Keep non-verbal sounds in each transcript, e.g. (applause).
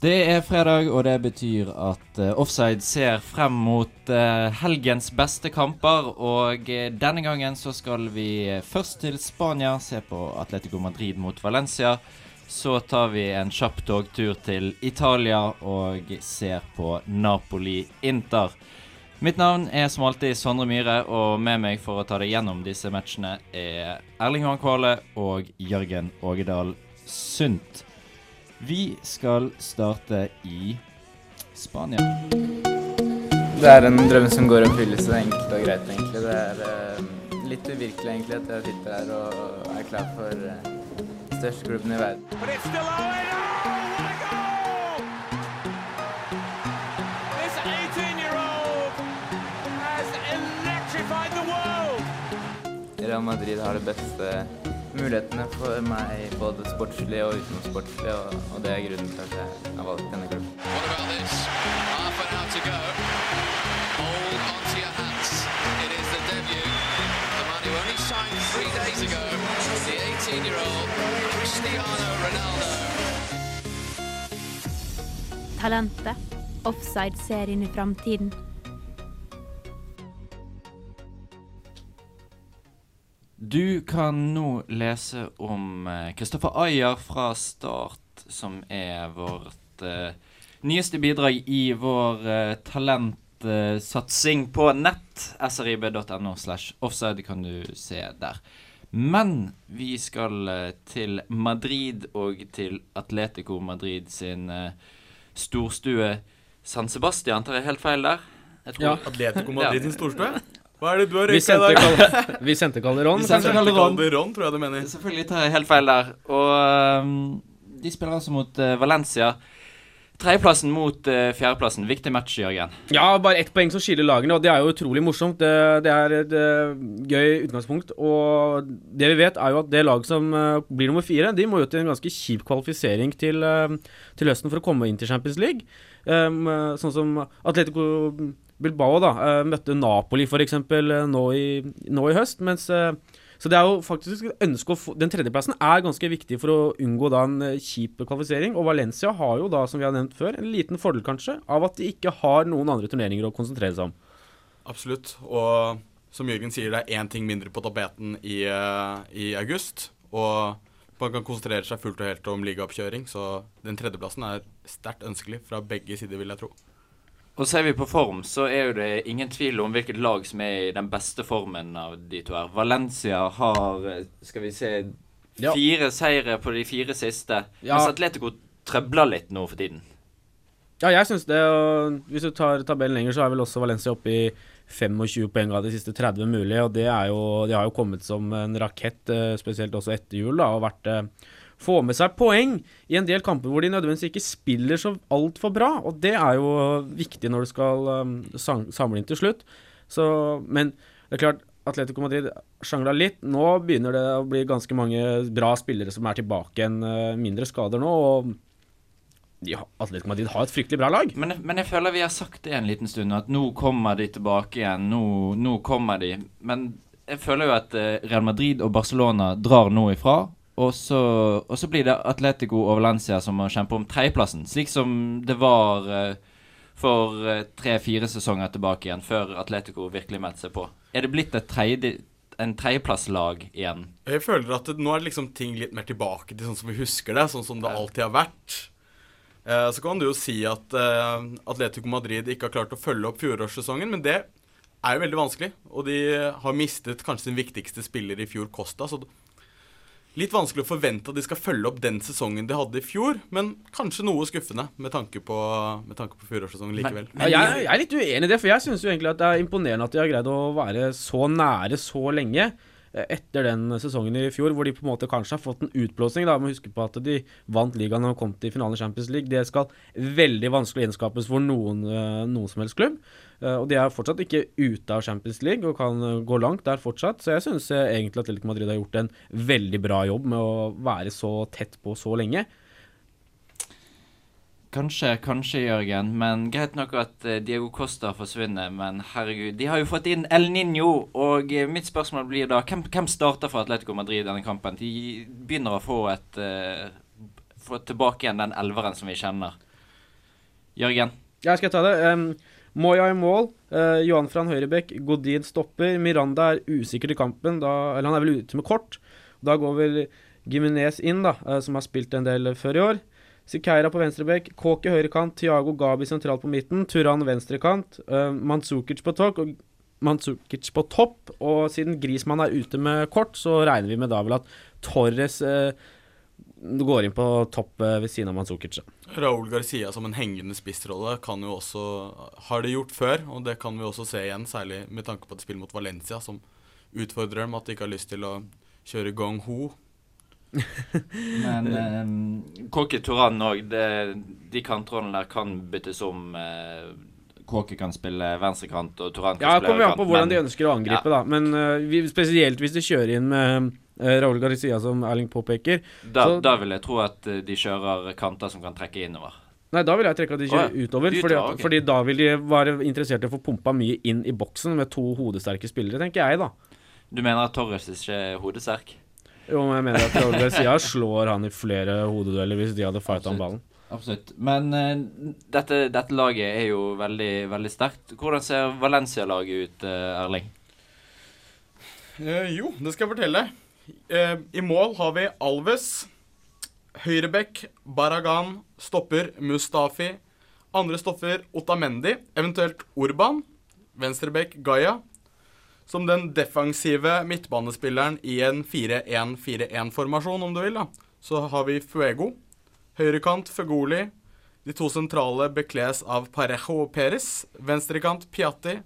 det? Er fredag, og det betyr at eh, Offside ser frem mot eh, helgens beste kamper. Og eh, denne gangen så skal vi først til Spania, se på Atletico Madrid mot Valencia. Så tar vi en kjapp togtur til Italia og ser på Napoli-Inter. Mitt navn er som alltid Sondre Myhre, og med meg for å ta deg gjennom disse matchene er Erling Johan Kvale og Jørgen Ågedal Sundt. Vi skal starte i Spania. Det er en drøm som går i oppfyllelse, enkelt og greit, egentlig. Det er eh, litt uvirkelig, egentlig, at jeg sitter her og er klar for uh, største klubben i verden. Real Madrid har de beste mulighetene for meg, både sportslig og utenomsportslig, og, og det er grunnen til at jeg har valgt denne klubben. Three days ago, the 18-year-old Talentet. Offside ser inn i framtiden. Du kan nå lese om Kristoffer Ayer fra Start, som er vårt uh, nyeste bidrag i vår uh, talentsatsing på nett. srib.no slash offside kan du se der. Men vi skal eh, til Madrid og til Atletico Madrid sin eh, storstue San Sebastian. Tar jeg helt feil der? Jeg tror- Ja. Atletico Madrid sin storstue? Hva er det du har røyka i dag? (laughs) Vi sendte Calderón. Calderon, tror jeg du mener. Selvfølgelig tar jeg helt feil der. Og um, de spiller altså mot uh, Valencia. Tredjeplassen mot uh, fjerdeplassen. Viktig match, Jørgen. Ja, bare ett poeng som skiller lagene, og det er jo utrolig morsomt. Det, det er et eh, gøy utgangspunkt. Og det vi vet, er jo at det laget som uh, blir nummer fire, de må jo til en ganske kjip kvalifisering til, uh, til høsten for å komme inn til Champions League. Um, sånn som Atletico Bilbao da, møtte Napoli f.eks. Nå, nå i høst. mens eh, så det er jo faktisk ønske å få Den tredjeplassen er ganske viktig for å unngå da en eh, kjip kvalifisering. Og Valencia har jo da, som vi har nevnt før, en liten fordel kanskje av at de ikke har noen andre turneringer å konsentrere seg om. Absolutt. Og som Jørgen sier, det er én ting mindre på tapeten i, eh, i august. Og man kan konsentrere seg fullt og helt om ligaoppkjøring, så den tredjeplassen er sterkt ønskelig fra begge sider, vil jeg tro. Og ser vi på form, så er jo det ingen tvil om hvilket lag som er i den beste formen av de to her. Valencia har, øh, skal vi se, Ja. fire seire på de fire siste. Ja. Mens Atletico trøbler litt nå for tiden. Ja, jeg syns det. Og hvis du tar tabellen lenger, så er vel også Valencia oppe i 25 poeng av de siste 30 mulige. Og det er jo De har jo kommet som en rakett, eh, spesielt også etter jul, da, og vært Få med seg poeng i en del kamper hvor de nødvendigvis ikke spiller så altfor bra. Og det er jo viktig når du skal um, samle inn til slutt. Så, men det er klart, Atletico Madrid sjangla litt. Nå begynner det å bli ganske mange bra spillere som er tilbake igjen. eh, Mindre skader nå. og ja, Atletico Madrid har et fryktelig bra lag. Men, men jeg føler vi har sagt det en liten stund, at nå kommer de tilbake igjen. Nå, nå kommer de. Men jeg føler jo at eh, Real Madrid og Barcelona drar nå ifra. Og så, og så blir det Atletico og Valencia som må kjempe om tredjeplassen. Slik som det var eh, for eh, tre-fire sesonger tilbake igjen, før Atletico virkelig meldte seg på. Er det blitt et tredje, en tredjeplasslag igjen? Jeg føler at det, nå er liksom ting litt mer tilbake til sånn som vi husker det, sånn som det alltid har vært. Eh, så kan du jo si at eh, Atletico Madrid ikke har klart å følge opp fjorårssesongen, men det er jo veldig vanskelig. Og de har mistet kanskje sin viktigste spiller i fjor, Costa. Så litt vanskelig å forvente at de skal følge opp den sesongen de hadde i fjor, men kanskje noe skuffende med tanke på, med tanke på fjorårssesongen likevel. Ja, jeg, jeg er litt uenig i det, for jeg syns egentlig at det er imponerende at de har greid å være så nære så lenge. eh, Etter den sesongen i fjor, hvor de på en måte kanskje har fått en utblåsning. da, Må huske på at de vant ligaen og kom til finalen i Champions League. Det skal veldig vanskelig gjenskapes for noen, eh, noen som helst klubb. Eh, Og de er fortsatt ikke ute av Champions League og kan eh, gå langt der fortsatt. Så jeg syns egentlig at Atletico Madrid har gjort en veldig bra jobb med å være så tett på så lenge. Kanskje, kanskje, Jørgen. Men greit nok at eh, Diego Costa forsvinner. Men herregud, de har jo fått inn El Niño. Og eh, mitt spørsmål blir da hvem, hvem starter for Atletico Madrid i denne kampen? De begynner å få et uh, Få tilbake igjen den elveren som vi kjenner. Jørgen? Ja, skal jeg ta det? Um, Moya i mål. Eh, Johan Fran Høyrebekk. Godin stopper. Miranda er usikker til kampen. Da, eller han er vel ute med kort. Da går vel Giminez inn, da, eh, som har spilt en del før i år. Sikeira på venstrebekk. Kåke høyrekant. Tiago Gabi sentralt på midten. Turan venstrekant. eh, Mandzukic på topp. Og Mandzukic på topp. Og siden Grismann er ute med kort, så regner vi med da vel at Torres uh, går inn på topp uh, ved siden av Manzukic. Raúl Garcia som en hengende spissrolle kan jo også Har det gjort før, og det kan vi også se igjen, særlig med tanke på at de spiller mot Valencia, som utfordrer dem at de ikke har lyst til å kjøre gong ho. (laughs) Men eh, Kåke Toran òg. De kantrollene der kan byttes om. Eh, Kåke kan spille venstrekant, og Toran kan Ja, det spille kommer an på hvordan men- de ønsker å angripe, da. Men uh, vi, spesielt hvis de kjører inn med uh, Raúl Garcia, som Erling påpeker. Da, Så- da vil jeg tro at eh, de kjører kanter som kan trekke innover. Nei, da vil jeg trekke at de kjører oh, ja. utover. Utover, Fordi, okay. fordi da vil de være interessert i å få pumpa mye inn i boksen med to hodesterke spillere, tenker jeg, da. Du mener at Torres ikke er hodesterk? Jo, men jeg mener at Raúl Garcia slår han i flere hodedueller hvis de hadde fighta om ballen. Absolutt. Men uh, dette, dette laget er jo veldig, veldig sterkt. Hvordan ser Valencia-laget ut, uh, Erling? Uh, jo, det skal jeg fortelle. Eh, I mål har vi Alves. Høyrebekk, Baragan. Stopper Mustafi. Andre stopper Otamendi, eventuelt Urban. Venstrebekk Gaia. Som den defensive midtbanespilleren i en 4-1-4-1-formasjon, om du vil. da. Så har vi Fuego. Høyrekant Fugoli. De to sentrale bekles av Parejo og Perez. Venstrekant Piatti.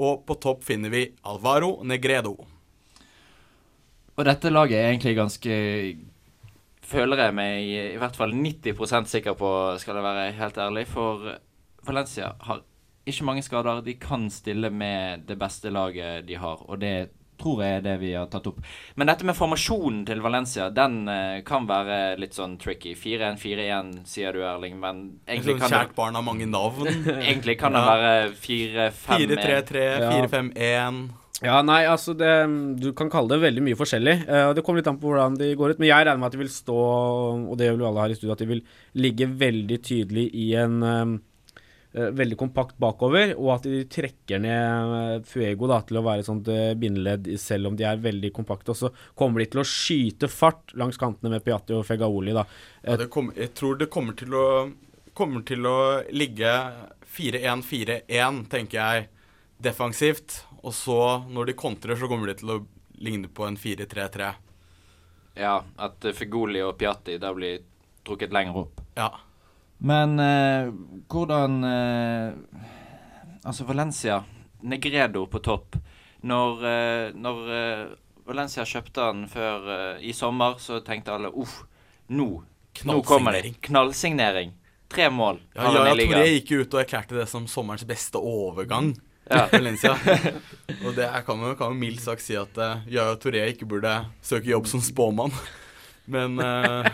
Og på topp finner vi Alvaro Negredo. Og dette laget er egentlig ganske Føler jeg meg i, hvert fall 90% sikker på, skal jeg være helt ærlig. For Valencia har ikke mange skader. De kan stille med det beste laget de har, og det tror jeg er det vi har tatt opp. Men dette med formasjonen til Valencia, den eh, kan være litt sånn tricky. 4-1-4-1, sier du, Erling, men egentlig kan, kjært barn av mange navn. (laughs) egentlig kan det være 4-5-1. 4-3-3, Ja. 4-5-1. Ja, nei, altså det, Du kan kalle det veldig mye forskjellig. Uh, Det kommer litt an på hvordan de går ut. Men jeg regner med at de vil stå, og det gjør vel alle her i studio, at de vil ligge veldig tydelig i en eh, veldig kompakt bakover, og at de trekker ned eh, Fuego da, til å være et sånt eh, bindeledd, selv om de er veldig kompakte. Og så kommer de til å skyte fart langs kantene med Piatti og Fegaoli. da. Ja, det kom, jeg tror det kommer til å Kommer til å ligge 4-1-4-1, tenker jeg, defensivt. Og så, når de kontrer, så kommer de til å ligne på en 4-3-3. Ja, at eh, Fegoli og Piatti da blir trukket lenger opp. Ja. Men eh, hvordan eh, Altså, Valencia, Negredo på topp. Når, eh, når eh, Valencia kjøpte han før eh, i sommer, så tenkte alle uff, nå, nå kommer de. Knallsignering. Tre mål Ja, ja, jeg tror i gikk ut og erklærte det som sommerens beste overgang. Ja. (laughs) Valencia. Og det kan man kan man mildt sagt si at uh, Yaya Toré ikke burde søke jobb som spåmann. Men eh,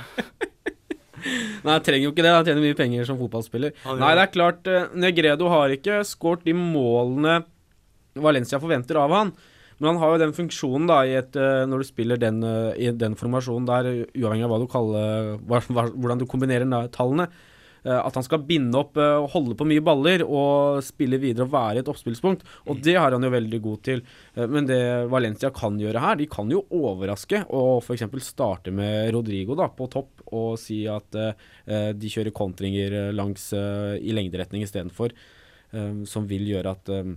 Nei, jeg trenger jo ikke det. Han tjener mye penger som fotballspiller. Han Nei, det er klart, eh, Negredo har ikke skåret de målene Valencia forventer av han. Men han har jo den funksjonen da i et, eh, når du spiller den, eh, i den formasjonen der, uavhengig av hva du kaller hvordan du kombinerer da, tallene, at han skal binde opp eh, og holde på mye baller og spille videre og være et oppspillspunkt. Og det har han jo veldig god til. Eh, Men det Valencia kan gjøre her, de kan jo overraske og f.eks. starte med Rodrigo da, på topp og si at eh, eh, de kjører kontringer eh, langs eh, i lengderetning istedenfor, eh, som vil gjøre at eh,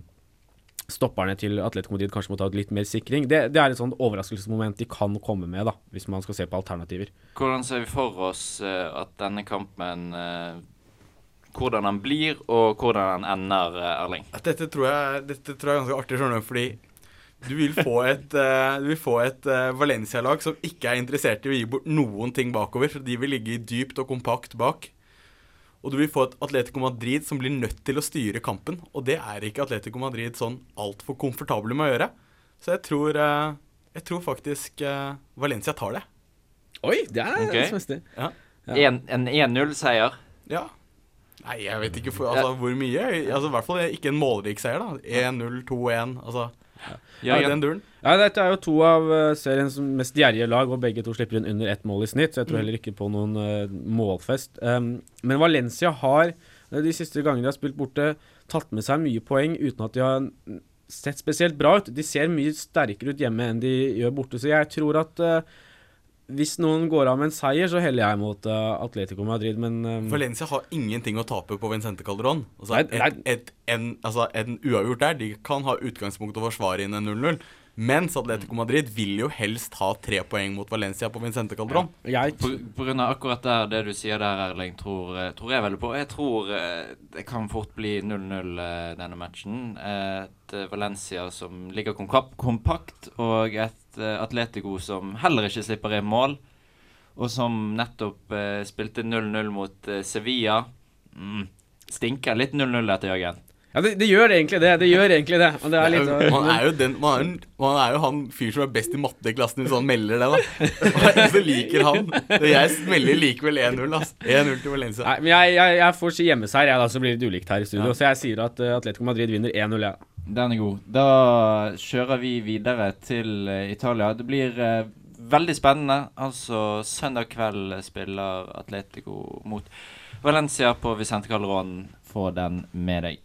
stopperne til Atletico Madrid kanskje må ta litt mer sikring. Det, det er et sånt overraskelsesmoment de kan komme med, da, hvis man skal se på alternativer. Hvordan ser vi for oss eh, at denne kampen eh, Hvordan den blir, og hvordan den ender, eh, Erling? dette, tror jeg, dette tror jeg er ganske artig, skjønner du, fordi du vil få et, du vil få et uh, Valencia-lag som ikke er interessert i å gi bort noen ting bakover. så De vil ligge dypt og kompakt bak. Og du vil få et Atletico Madrid som blir nødt til å styre kampen. Og det er ikke Atletico Madrid sånn altfor komfortable med å gjøre. Så jeg tror, eh, jeg tror faktisk eh, Valencia tar det. Oi, det er okay. spenstig. Ja. Ja. En, en 1-0-seier. Ja. Nei, jeg vet ikke for, altså, hvor mye. Altså, I hvert fall ikke en målrik seier, da. 1-0, 2-1. Altså, ja, ja. den duren. Ja, Dette er jo to av eh, seriens mest gjerrige lag, og begge to slipper inn under ett mål i snitt, så jeg tror heller ikke på noen uh, målfest. Um, men Valencia har eh, de siste gangene de har spilt borte, tatt med seg mye poeng uten at de har mm, sett spesielt bra ut. De ser mye sterkere ut hjemme enn de gjør borte, så jeg tror at eh, hvis noen går av med en seier, så heller jeg mot eh, Atletico Madrid, men um, Valencia har ingenting å tape på Vincente Calderón. Altså, et, et, en, altså, en uavgjort der, de kan ha utgangspunkt å forsvare inn en 0-0. Mens Atletico Madrid vil jo helst ha tre poeng mot Valencia på Vincente Calderón. Ja. På, på grunn av akkurat der, det du sier der, Erling, tror, eh, tror jeg veldig på. Jeg tror eh, det kan fort bli 0-0 eh, denne matchen. Et Valencia som ligger kompakt, og et Atletico som heller ikke slipper inn mål. Og som nettopp spilte 0-0 mot Sevilla. Mm. Stinker litt 0-0 etter Jørgen. Ja, det, det gjør egentlig det. Det gjør egentlig det. Det er litt sånn- Man er jo, den, man er, man er jo han fyr som er best i matte i klassen hvis han melder det, da. Jeg (laughs) så liker han. Jeg melder likevel 1-0, altså. 1-0 til Valencia. Nei, men jeg, jeg, jeg får si hjemmeseier, jeg, da, så blir det litt ulikt her i studio. Så jeg sier at eh, Atletico Madrid vinner 1-0, jeg. Den er god. Da kjører vi videre til eh, Italia. Det blir eh, veldig spennende. Altså, søndag kveld spiller Atletico mot Valencia på Vicente Calderón. Få den med deg.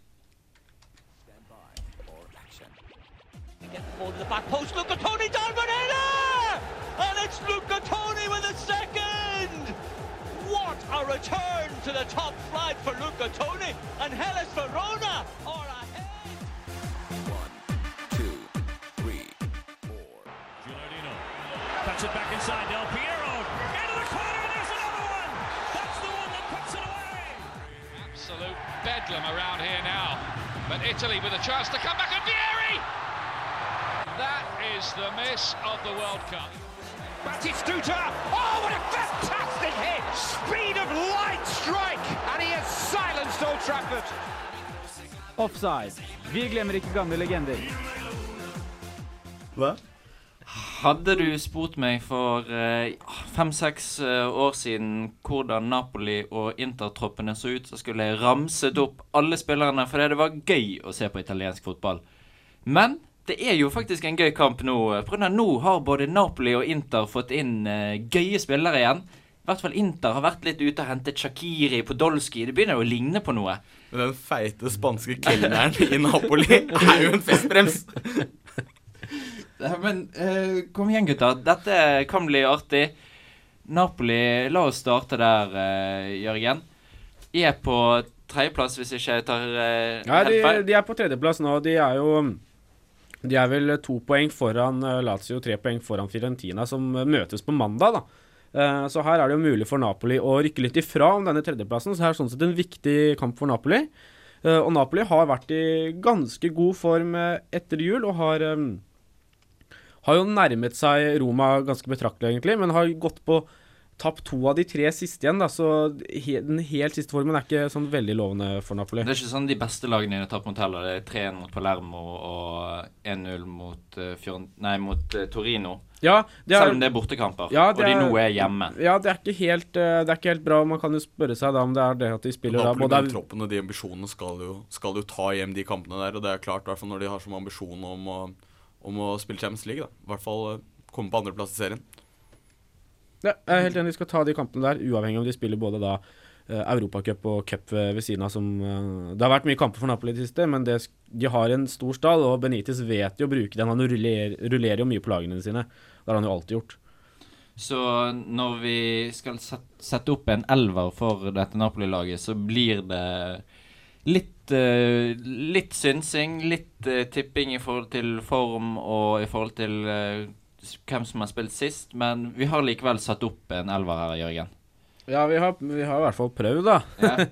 Ball to the back post. Luca Toni down Banana! And it's Luca Toni with a second! What a return to the top flight for Luca Toni! And Hellas Verona are ahead! Gilardino cuts it back inside. Del Piero into the corner. There's another one. That's the one that puts it away. Absolute bedlam around here now. But Italy with a chance to come back and Vieri! Is the miss of the World Cup. Batistuta! Oh, what a fantastic hit! Speed of light strike! And he has silenced Old Trafford. Offside. Vi glemmer ikke gamle legender. Hva? Hadde du spurt meg for fem-seks år siden hvordan Napoli og Intertroppene så ut, så skulle jeg ramset opp alle spillerne fordi det var gøy å se på italiensk fotball. Men det er jo faktisk en gøy kamp nå. For nå har både Napoli og Inter fått inn uh, gøye spillere igjen. I hvert fall Inter har vært litt ute og hentet Shakiri, Podolski. Det begynner jo å ligne på noe. Men den feite spanske kelneren i Napoli er jo en festbrems. (laughs) Men uh, kom igjen, gutter. Dette kan bli artig. Napoli, la oss starte der, uh, Jørgen. Er på tredjeplass, hvis ikke jeg tar uh, Nei, de, de er på tredjeplass nå. De er jo De er vel to poeng foran eh, Lazio, tre poeng foran Fiorentina, som eh, møtes på mandag, da. Eh, Så her er det jo mulig for Napoli å rykke litt ifra om denne tredjeplassen. Så her er sånn sett en viktig kamp for Napoli. Eh, Og Napoli har vært i ganske god form eh, etter jul, og har eh, har jo nærmet seg Roma ganske betraktelig, egentlig, men har gått på tapt to av de tre siste igjen, da, så he, den helt siste formen er ikke sånn veldig lovende for Napoli. Det er ikke sånn de beste lagene dine taper mot heller. Det er 3-1 mot Palermo og 1-0 mot, uh, nei, mot eh, Torino. Ja, er, Selv om det er bortekamper, Ja, og de er- nå er hjemme. ja, det er ikke helt, eh, det er ikke helt bra. Man kan jo spørre seg da om det er det at de spiller da Napoli både med troppen og de ambisjonene skal jo, skal jo ta hjem de kampene der. Og det er klart, i hvert fall når de har som ambisjon om å, om å spille Champions League. da. I hvert fall eh, komme på andreplass i serien. Ja, jeg er helt enig, de skal ta de kampene der, uavhengig om de spiller både da eh, Europacup og cup ved, ved siden av. Som, eh, det har vært mye kamper for Napoli i det siste, men det, de har en stor stall, og Benitez vet jo å bruke den. Han rullerer, rullerer jo mye på lagene sine. Det har han jo alltid gjort. Så når vi skal sette opp en elver for dette Napoli-laget, så blir det litt eh, Litt synsing, litt eh, tipping i forhold til form og i forhold til eh, hvem som har spilt sist. Men vi har likevel satt opp en elver her, Jørgen. Ja, vi har, vi har i hvert fall prøvd, da. Ja.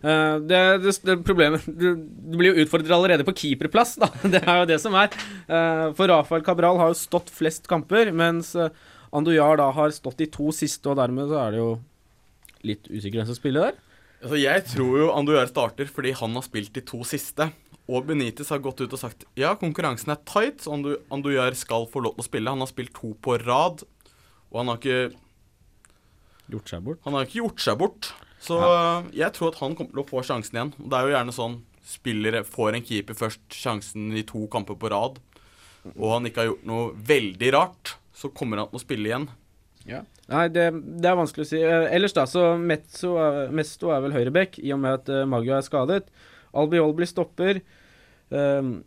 Uh, (laughs) det, det, det problemet du, du blir jo utfordret allerede på keeperplass, da. (laughs) Det er jo det som er. Uh, for Rafael Cabral har jo stått flest kamper, mens uh, Andoyar da har stått de to siste, og dermed så er det jo litt usikker hvem som spiller der. Altså, Jeg tror jo Andujar starter fordi han har spilt de to siste. Og Benitez har gått ut og sagt ja, konkurransen er tight, så Andujar skal få lov til å spille. Han har spilt to på rad, og han har ikke, Gjort seg bort. han har ikke gjort seg bort. Så øh, jeg tror at han kommer til å få sjansen igjen. Det er jo gjerne sånn spillere får en keeper først sjansen i to kamper på rad, og han ikke har gjort noe veldig rart, så kommer han til å spille igjen. Nei, det, det er vanskelig å si. Eh, ellers da, så Metso er, Mesto er vel høyreback, i og med at uh, Maggio er skadet. Albiol blir stopper. Um,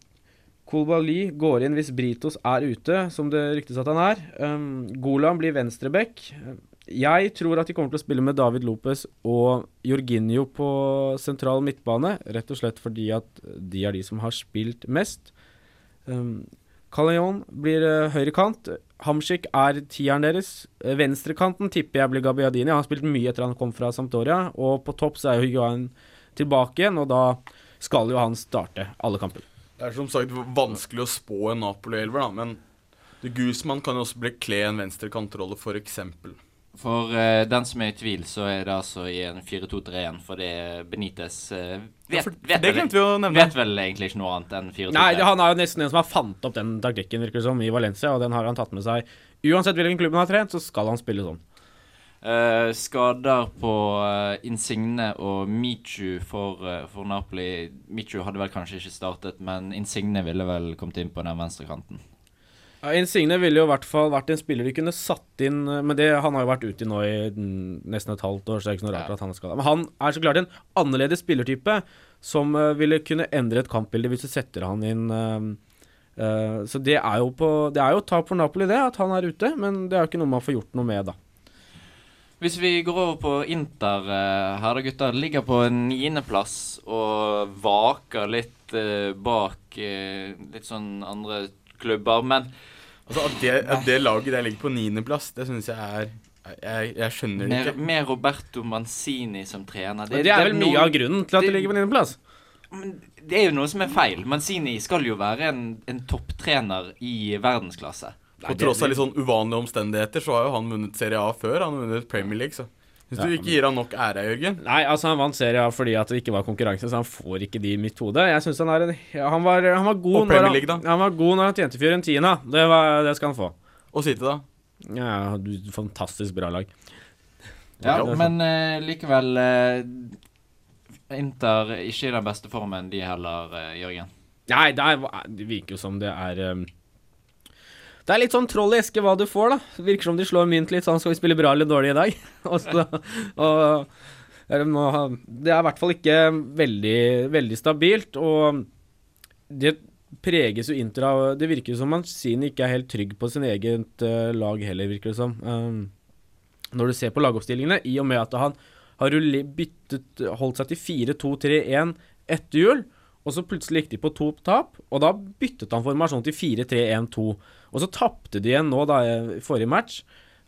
Kolbali går inn hvis Britos er ute, som det ryktes at han er. Um, Golan blir venstreback. Jeg tror at de kommer til å spille med David Lopez og Jorginho på sentral midtbane, rett og slett fordi at de er de som har spilt mest. Um, Calayon blir uh, høyre kant. Hamsik er tieren deres. Uh, Venstrekanten tipper jeg blir Gabiadini. Han har spilt mye etter han kom fra Sampdoria. Og på topp så er jo Higuain tilbake igjen, og da skal jo han starte alle kampene. Det er som sagt vanskelig å spå en Napoli-elver, da, men Guzman kan jo også bekle en venstrekantrolle, f.eks. For eh, den som er i tvil, så er det altså i en 4-2-3-1, fordi Benitez uh, vet, Ja, for- vet, det vel- vi å nevne. vet vel egentlig ikke noe annet enn 4-2-3. Nei, han er jo nesten den som har fant opp den taktikken, virker det som, i Valencia, og den har han tatt med seg. Uansett hvilken klubb han har trent, så skal han spille sånn. Eh, skader på eh, Insigne og Michu for, eh, for Napoli. Michu hadde vel kanskje ikke startet, men Insigne ville vel kommet inn på den venstrekanten. Ja, Insigne ville jo i hvert fall vært en spiller de kunne satt inn Men det, han har jo vært ute nå i nesten et halvt år, så det er ikke noe rart Ja. at han er skada. Men han er så klart en annerledes spillertype som ville kunne endre et kampbilde hvis du setter han inn Så det er jo på Det er jo tap for Napoli, det, at han er ute, men det er jo ikke noe man får gjort noe med, da. Hvis vi går over på Inter eh, her da, gutter. Ligger på niendeplass og vaker litt eh, bak eh, litt sånn andre klubber. Men Altså, at det, at det laget der ligger på niendeplass, det syns jeg er jeg, jeg skjønner det ikke. med Roberto Manzini som trener Det, det er vel mye av grunnen til at det- det ligger på niendeplass. Men det er jo noe som er feil. Manzini skal jo være en, en topptrener i verdensklasse. På tross av litt sånn uvanlige omstendigheter, så har jo han vunnet Serie A før. Han har vunnet Premier League, så Hvis du ikke gir han nok ære, Jørgen Nei, altså han vant Serie A fordi at det ikke var konkurranse, så han får ikke de i mitt hode. Jeg synes han er en han, var, han var god Og Premier når League, han, da? han var god når han tjente Fiorentina. Det, var, det skal han få. Og City, da. Ja, du, fantastisk bra lag. Ja, Ja, men uh, likevel uh, Inter ikke i den beste formen, de heller, uh, Jørgen. Nei, det, er, det virker jo som det er um, Det er litt sånn troll i eske hva du får, da. Virker som de slår mynt litt sånn skal vi spille bra eller dårlig i dag. (laughs) og så, og, det er i hvert fall ikke veldig, veldig stabilt, og det preges jo Inter av Det virker som Mancini ikke er helt trygg på sin eget eh, lag heller, virker det som. Um, når du ser på lagoppstillingene, i og med at han har byttet, holdt seg til 4-2-3-1 etter jul, og så plutselig gikk de på to tap, og da byttet han formasjon til 4-3-1-2. Og så tapte de igjen nå da i forrige match,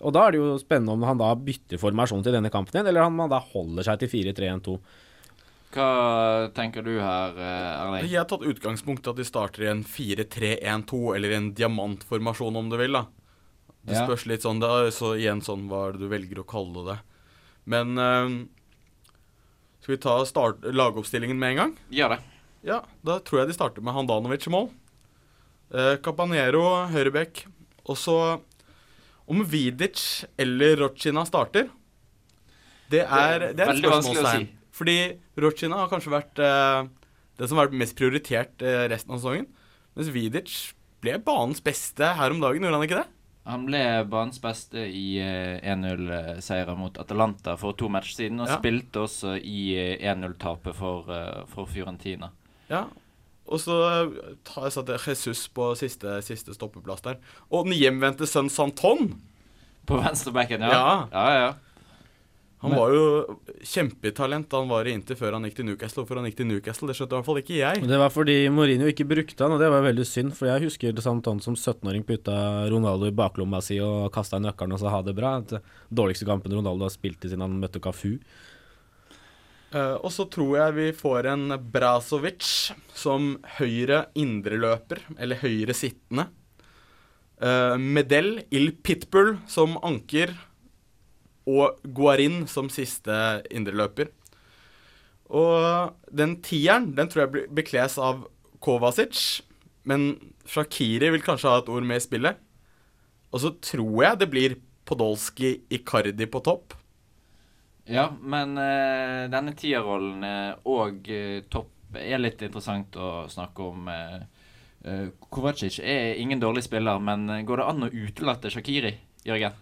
og da er det jo spennende om han da bytter formasjon til denne kampen igjen, eller om han da holder seg til 4-3-1-2. Hva tenker du her, eh, Erling? Jeg har tatt utgangspunkt i at de starter i en 4-3-1-2, eller en diamantformasjon, om du vil. da Det Ja. spørs litt sånn, er så igjen sånn hva er det du velger å kalle det. Men øh, skal vi ta start, lagoppstillingen med en gang? Gjør det. Ja, da tror jeg de starter med Handanovic i mål. Eh, Cabanero høyrebekk. Og så om Vidic eller Rochina starter Det er, det er et spørsmålstegn. si. Fordi Rochina har kanskje vært eh, det som har vært mest prioritert eh, resten av sesongen. Mens Vidic ble banens beste her om dagen, gjorde han ikke det? Han ble banens beste i eh, 1-0-seieren mot Atalanta for to matcher siden, og Ja. spilte også i eh, 1-0-tapet for, eh, for Fiorentina. Ja. Og så tar jeg satte Jesus på siste, siste stoppeplass der. Og den hjemvendte sønn Santon. På venstrebacken, ja. Ja. ja, ja. Han var jo kjempetalent da han var i Inter før han gikk til Newcastle. Og før han gikk til Newcastle, det skjønte i hvert fall ikke jeg. Det var fordi Mourinho ikke brukte han, og det var veldig synd, for jeg husker Santon som 17-åring putta Ronaldo i baklomma si og kasta nøkkelen og sa ha det bra. Det dårligste kampen Ronaldo har spilt i siden han møtte Cafu. Eh, og så tror jeg vi får en Brazovic som høyre indreløper, eller høyre sittende. Uh, Medel, Il Pitbull som anker, og Guarin som siste indreløper. Og den tieren, den tror jeg blir- bekles av Kovacic, men Shakiri vil kanskje ha et ord med i spillet. Og så tror jeg det blir Podolski Icardi på topp. Ja, men uh, denne tierrollen eh, og uh, topp er litt interessant å snakke om. Uh, Kovacic er ingen dårlig spiller, men går det an å utelate Shakiri, Jørgen?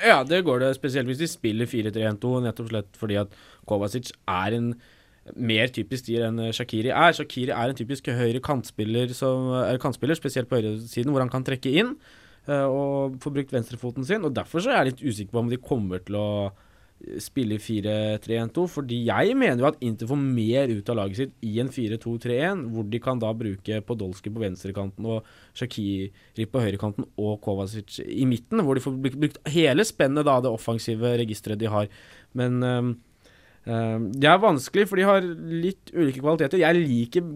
Ja, det går det, spesielt hvis de spiller 4-3-1-2, nettopp slett fordi at Kovacic er en mer typisk stier enn Shakiri er. Shakiri er en typisk høyre kantspiller, som, er kantspiller spesielt på høyresiden, hvor han kan trekke inn og få brukt venstrefoten sin. og Derfor så er jeg litt usikker på om de kommer til å spille i 4-3-1-2, fordi jeg mener jo at Inter får mer ut av laget sitt i en 4-2-3-1, hvor de kan da bruke Podolsky på venstrekanten og Shakiri på høyrekanten og Kovacic i midten, hvor de får brukt, hele spennet, da, det offensive registeret de har. Men um, um, det er vanskelig, for de har litt ulike kvaliteter. Jeg liker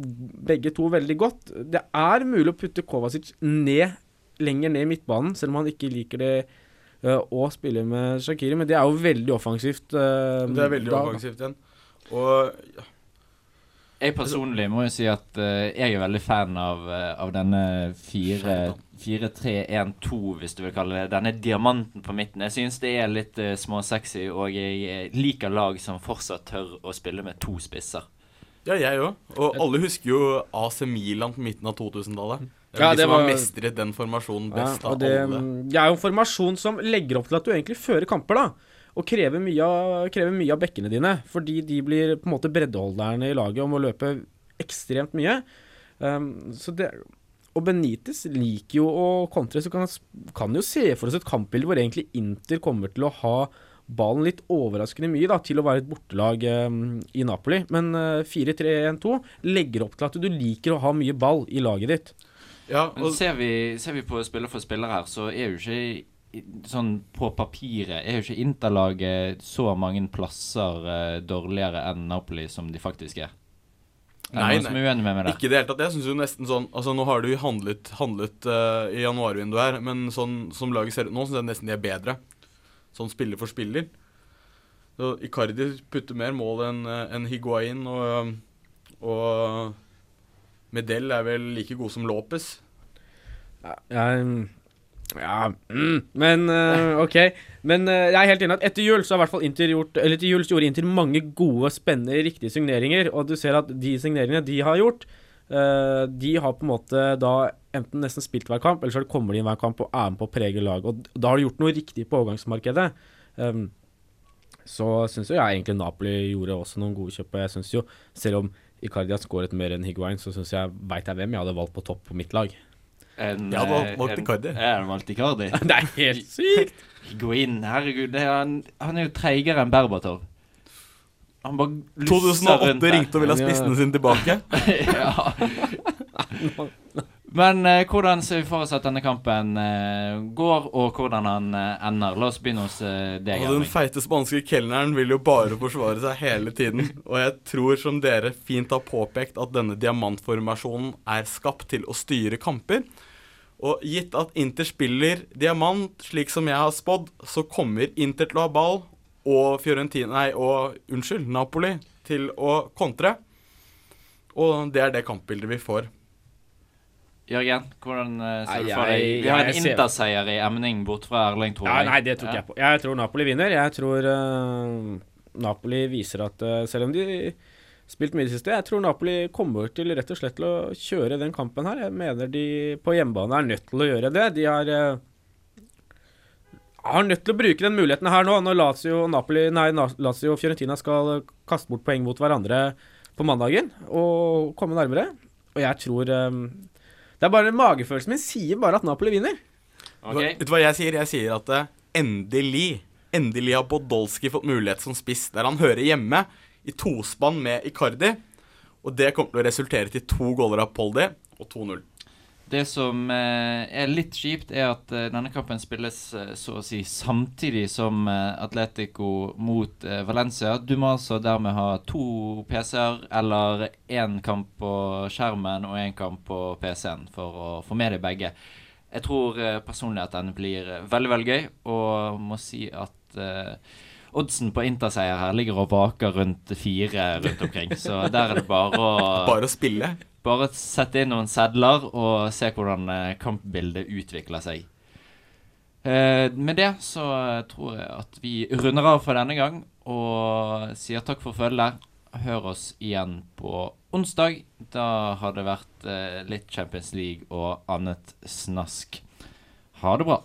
begge to veldig godt. Det er mulig å putte Kovacic ned, lenger ned i midtbanen, selv om han ikke liker det øh, å spille med Shakiri, men det er jo veldig offensivt. øh, Det er veldig da- offensivt igjen. Og Jeg personlig må jo si at uh, jeg er veldig fan av, uh, av denne 4-3-1-2, hvis du vil kalle det. Denne diamanten på midten. Jeg syns det er litt uh, småsexy, og jeg eh, liker lag som fortsatt tør å spille med to spisser. Ja, jeg òg. Og alle husker jo AC Milan på midten av 2000-tallet. Ja, de som som har mestret den formasjonen best Ja, av det, alle. det er jo en formasjon som legger opp til at du egentlig fører kamper, da. Og krever mye, av, krever mye av bekkene dine. Fordi de blir på en måte breddeholderne i laget og må løpe ekstremt mye. Um, så det Og Benitez liker jo å kontre, så kan, kan jo se for oss et kampbilde hvor egentlig Inter kommer til å ha ballen litt overraskende mye da, til å være et bortelag um, i Napoli. Men uh, 4-3-1-2 legger opp til at du liker å ha mye ball i laget ditt. Ja, Men ser vi, ser vi på spiller for spiller her, så er jo ikke sånn på papiret er jo ikke Interlaget så mange plasser uh, dårligere enn Napoli som de faktisk er. Er Nei, nei. er med det? Ikke i det hele tatt. Jeg synes jo nesten sånn Altså, nå har du handlet, handlet uh, i januarvinduet her, men sånn som laget ser ut nå, syns jeg nesten de er bedre. Sånn spiller for spiller. Så Icardi putter mer mål enn en Higuain, og, og Medel er vel like god som Lopez. Ja, ja mm, Men eh, OK. Men eh, jeg er helt enig at etter jul så har i hvert fall Inter gjort Eller etter jul så gjorde Inter mange gode, spennende, riktige signeringer. Og du ser at de signeringene de har gjort, eh, de har på en måte da enten nesten spilt hver kamp, eller så kommer de inn hver kamp og er med på å prege lag. Og da har de gjort noe riktig på overgangsmarkedet. Um, så syns jo jeg egentlig Napoli gjorde også noen gode kjøp. Jeg syns jo, selv om Icardi har skåret mer enn Higuain, så syns jeg veit jeg hvem jeg hadde valgt på topp på mitt lag. En, Jeg hadde eh, valgt en- Icardi. Jeg hadde valgt Icardi. (laughs) Det er helt sykt! (laughs) Higuain, herregud. Det er han, han er jo treigere enn Berbatov. Han bare lusser 2008 rundt der. ringte og ville ha spissene sine tilbake. (laughs) ja. Men eh, hvordan ser vi for oss at denne kampen eh, går, og hvordan han eh, ender? La oss begynne hos eh, deg. Og den feite spanske kelneren vil jo bare forsvare seg hele tiden. (laughs) Og jeg tror, som dere fint har påpekt, at denne diamantformasjonen er skapt til å styre kamper. Og gitt at Inter spiller diamant, slik som jeg har spådd, så kommer Inter til å ha ball, og Fiorentina Nei, og unnskyld, Napoli til å kontre. Og det er det kampbildet vi får. Jørgen, hvordan eh, ser du for deg? Vi har en Interseier i emning bort fra Erling, tror Ja, nei, det tok Ja. jeg på. Jeg tror Napoli vinner. Jeg tror uh, Napoli viser at uh, selv om de spilt mye i det siste, jeg tror Napoli kommer til rett og slett til å kjøre den kampen her. Jeg mener de på hjemmebane er nødt til å gjøre det. De har uh, har nødt til å bruke den muligheten her nå, når Lazio, Napoli, nei, Lazio og Fiorentina skal kaste bort poeng mot hverandre på mandagen og komme nærmere. Og jeg tror eh, Det er bare magefølelsen min sier bare at Napoli vinner. Okay. Vet du hva jeg sier? Jeg sier at uh, endelig, endelig har Bodolski fått mulighet som spiss, der han hører hjemme, i tospann med Icardi. Og det kommer til å resultere til to goller av Poldi og 2-0. Det som eh, er litt kjipt, er at eh, denne kampen spilles eh, så å si samtidig som Atletico mot Valencia. Du må altså dermed ha to PC-er eller én kamp på skjermen og én kamp på PC-en for å få med deg begge. Jeg tror personlig at den blir veldig, veldig gøy, og må si at Oddsen på interseier her ligger og vaker rundt fire rundt omkring. Så der er det bare å (laughs) Bare å spille. Bare sette inn noen sedler og se hvordan eh, kampbildet utvikler seg. Eh, med det så tror jeg at vi runder av for denne gang og sier takk for følget. Hør oss igjen på onsdag. Da har det vært eh, litt Champions League og annet snask. Ha det bra.